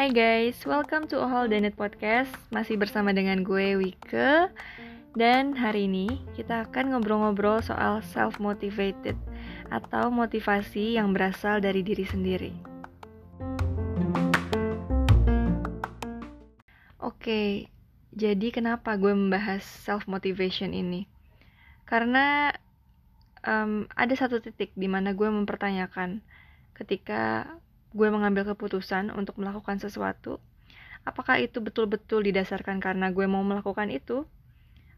Hai guys, welcome to Ohal Danet Podcast. Masih bersama dengan gue, Wike. Dan hari ini kita akan ngobrol-ngobrol soal self-motivated Atau motivasi yang berasal dari diri sendiri. Oke, jadi kenapa gue membahas self-motivation ini? Karena um, ada satu titik di mana gue mempertanyakan ketika gue mengambil keputusan untuk melakukan sesuatu, apakah itu betul-betul didasarkan karena gue mau melakukan itu,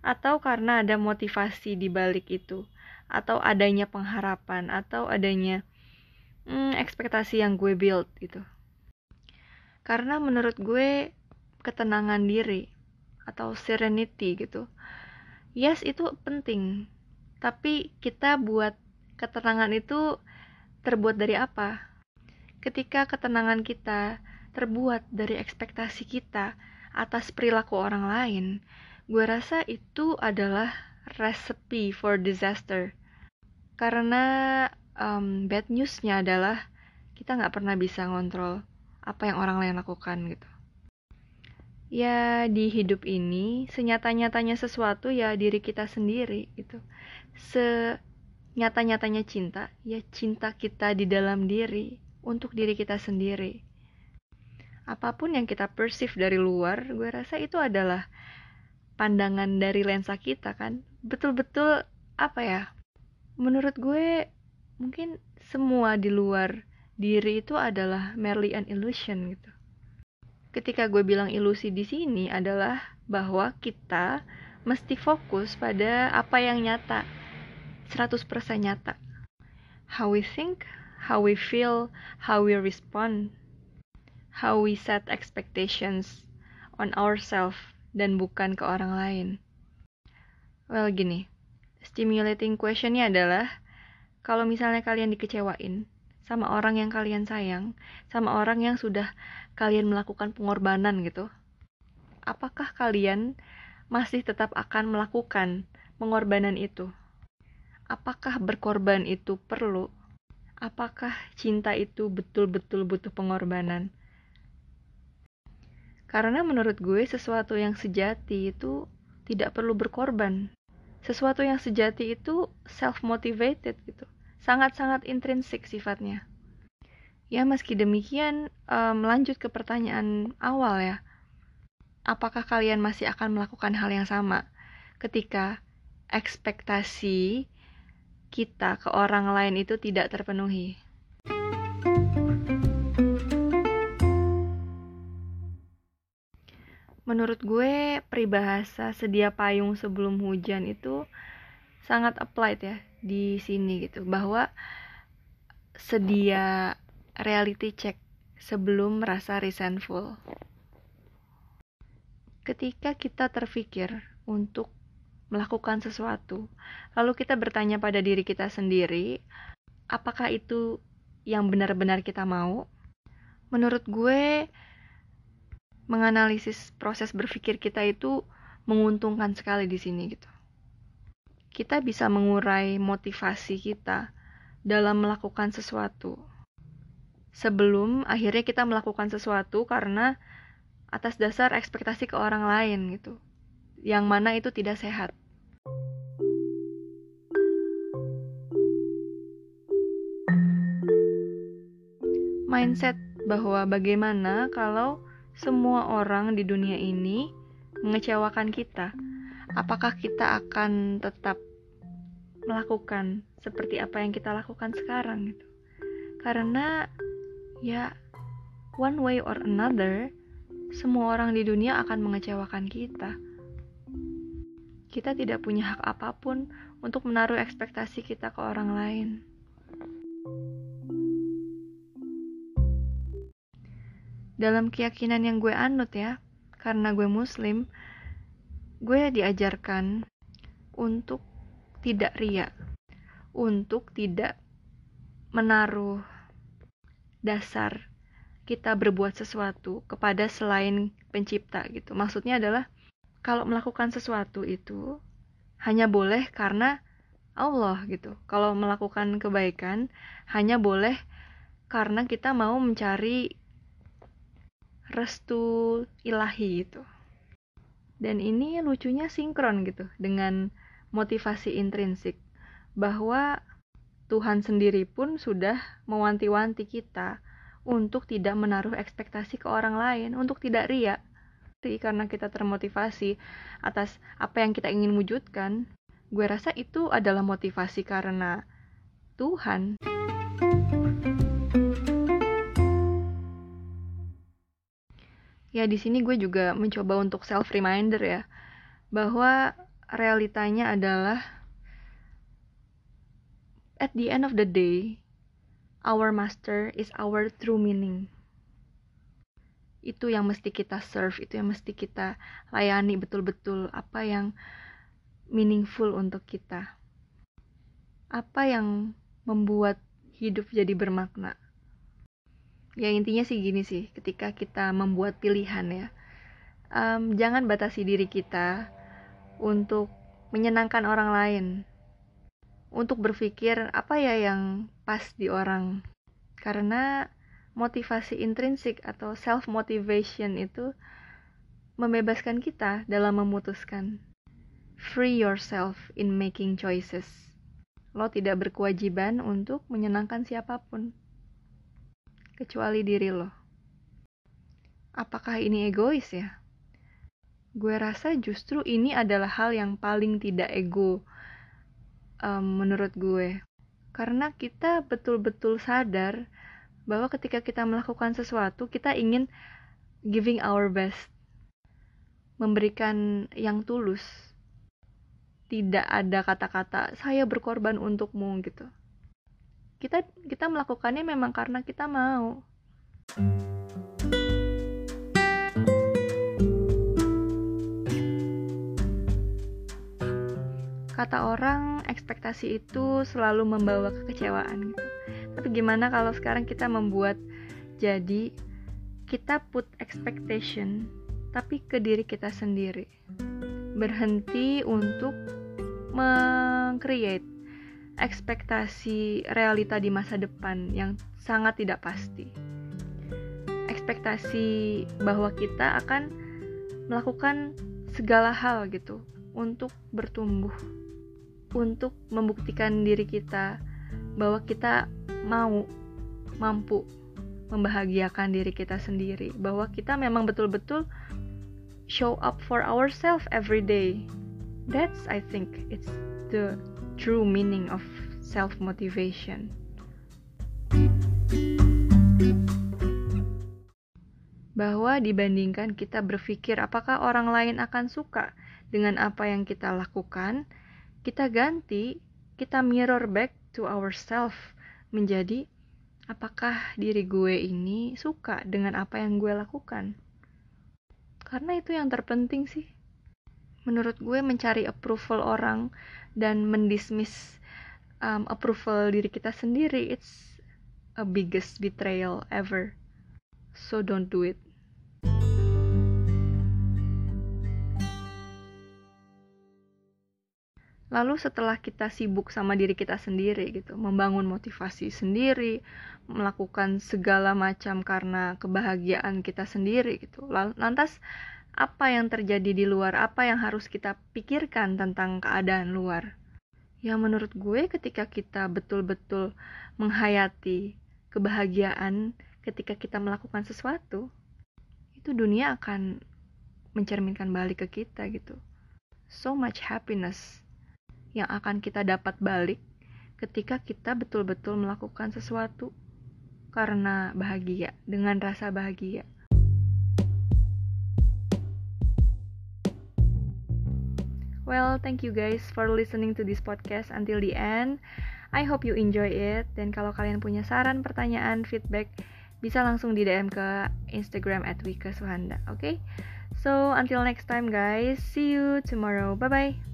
atau karena ada motivasi di balik itu, atau adanya pengharapan, atau adanya hmm, ekspektasi yang gue build gitu. Karena menurut gue ketenangan diri atau serenity gitu, yes itu penting, tapi kita buat ketenangan itu terbuat dari apa? Ketika ketenangan kita terbuat dari ekspektasi kita atas perilaku orang lain, gue rasa itu adalah recipe for disaster. Karena um, bad newsnya adalah kita nggak pernah bisa ngontrol apa yang orang lain lakukan gitu. Ya di hidup ini senyata-nyatanya sesuatu ya diri kita sendiri gitu. Senyata-nyatanya cinta ya cinta kita di dalam diri untuk diri kita sendiri. Apa pun yang kita perceive dari luar, gue rasa itu adalah pandangan dari lensa kita kan. Betul-betul apa ya? Menurut gue mungkin semua di luar diri itu adalah merely an illusion gitu. Ketika gue bilang ilusi di sini adalah bahwa kita mesti fokus pada apa yang nyata. 100% nyata. How we think, how we feel, how we respond, how we set expectations on ourselves dan bukan ke orang lain. Well gini, stimulating questionnya adalah kalau misalnya kalian dikecewain sama orang yang kalian sayang, sama orang yang sudah kalian melakukan pengorbanan gitu, apakah kalian masih tetap akan melakukan pengorbanan itu? Apakah berkorban itu perlu? Apakah cinta itu betul-betul butuh pengorbanan? Karena menurut gue sesuatu yang sejati itu tidak perlu berkorban. Sesuatu yang sejati itu self-motivated gitu. Sangat-sangat intrinsik sifatnya. Ya meski demikian, um, lanjut ke pertanyaan awal ya. Apakah kalian masih akan melakukan hal yang sama ketika ekspektasi kita ke orang lain itu tidak terpenuhi. Menurut gue, peribahasa sedia payung sebelum hujan itu sangat applied ya di sini gitu, bahwa sedia reality check sebelum merasa resentful. Ketika kita terpikir untuk melakukan sesuatu, lalu kita bertanya pada diri kita sendiri, apakah itu yang benar-benar kita mau? Menurut gue, menganalisis proses berpikir kita itu menguntungkan sekali di sini gitu. Kita bisa mengurai motivasi kita dalam melakukan sesuatu. Sebelum akhirnya kita melakukan sesuatu karena atas dasar ekspektasi ke orang lain gitu. Yang mana itu tidak sehat. Mindset bahwa bagaimana kalau semua orang di dunia ini mengecewakan kita. Apakah kita akan tetap melakukan seperti apa yang kita lakukan sekarang gitu. Karena ya one way or another semua orang di dunia akan mengecewakan kita. Kita tidak punya hak apa pun untuk menaruh ekspektasi kita ke orang lain. Dalam keyakinan yang gue anut ya, karena gue muslim, gue diajarkan untuk tidak ria, untuk tidak menaruh dasar kita berbuat sesuatu kepada selain pencipta gitu. Maksudnya adalah kalau melakukan sesuatu itu hanya boleh karena Allah gitu. Kalau melakukan kebaikan hanya boleh karena kita mau mencari restu ilahi gitu dan ini lucunya sinkron gitu dengan motivasi intrinsik bahwa Tuhan sendiri pun sudah mewanti-wanti kita untuk tidak menaruh ekspektasi ke orang lain, untuk tidak ria. Karena kita termotivasi atas apa yang kita ingin wujudkan, gue rasa itu adalah motivasi karena Tuhan. Ya di sini gue juga mencoba untuk self reminder ya bahwa realitanya adalah at the end of the day, our master is our true meaning. Itu yang mesti kita serve, itu yang mesti kita layani betul-betul apa yang meaningful untuk kita. Apa yang membuat hidup jadi bermakna. Ya intinya sih gini sih, ketika kita membuat pilihan ya, um, jangan batasi diri kita untuk menyenangkan orang lain, untuk berpikir apa ya yang pas di orang. Karena motivasi intrinsik atau self motivation itu membebaskan kita dalam memutuskan. Free yourself in making choices. Lo tidak berkewajiban untuk menyenangkan siapa pun kecuali diri lo. Apakah ini egois ya? Gue rasa justru ini adalah hal yang paling tidak ego um, menurut gue. Karena kita betul-betul sadar bahwa ketika kita melakukan sesuatu kita ingin giving our best memberikan yang tulus. Tidak ada kata-kata saya berkorban untukmu gitu kita kita melakukannya memang karena kita mau kata orang ekspektasi itu selalu membawa kekecewaan gitu. Tapi gimana kalau sekarang kita membuat jadi kita put expectation tapi ke diri kita sendiri. Berhenti untuk mengcreate ekspektasi realita di masa depan yang sangat tidak pasti. Ekspektasi bahwa kita akan melakukan segala hal gitu untuk bertumbuh untuk membuktikan diri kita bahwa kita mau mampu membahagiakan diri kita sendiri bahwa kita memang betul-betul show up for ourselves every day that's i think it's the true meaning of self motivation bahwa dibandingkan kita berpikir apakah orang lain akan suka dengan apa yang kita lakukan kita ganti, kita mirror back to ourselves menjadi apakah diri gue ini suka dengan apa yang gue lakukan. Karena itu yang terpenting sih. Menurut gue mencari approval orang dan mendismiss um, approval diri kita sendiri it's a biggest betrayal ever. So don't do it. Lalu setelah kita sibuk sama diri kita sendiri gitu, membangun motivasi sendiri, melakukan segala macam karena kebahagiaan kita sendiri gitu. Lantas apa yang terjadi di luar, apa yang harus kita pikirkan tentang keadaan luar? Ya menurut gue ketika kita betul-betul menghayati kebahagiaan ketika kita melakukan sesuatu, itu dunia akan mencerminkan balik ke kita gitu. So much happiness yang akan kita dapat balik ketika kita betul-betul melakukan sesuatu karena bahagia, dengan rasa bahagia. Well, thank you guys for listening to this podcast until the end. I hope you enjoy it. Dan kalau kalian punya saran, pertanyaan, feedback, bisa langsung di DM ke Instagram at Wika Suhanda. Oke? Okay? So, until next time guys. See you tomorrow. Bye-bye.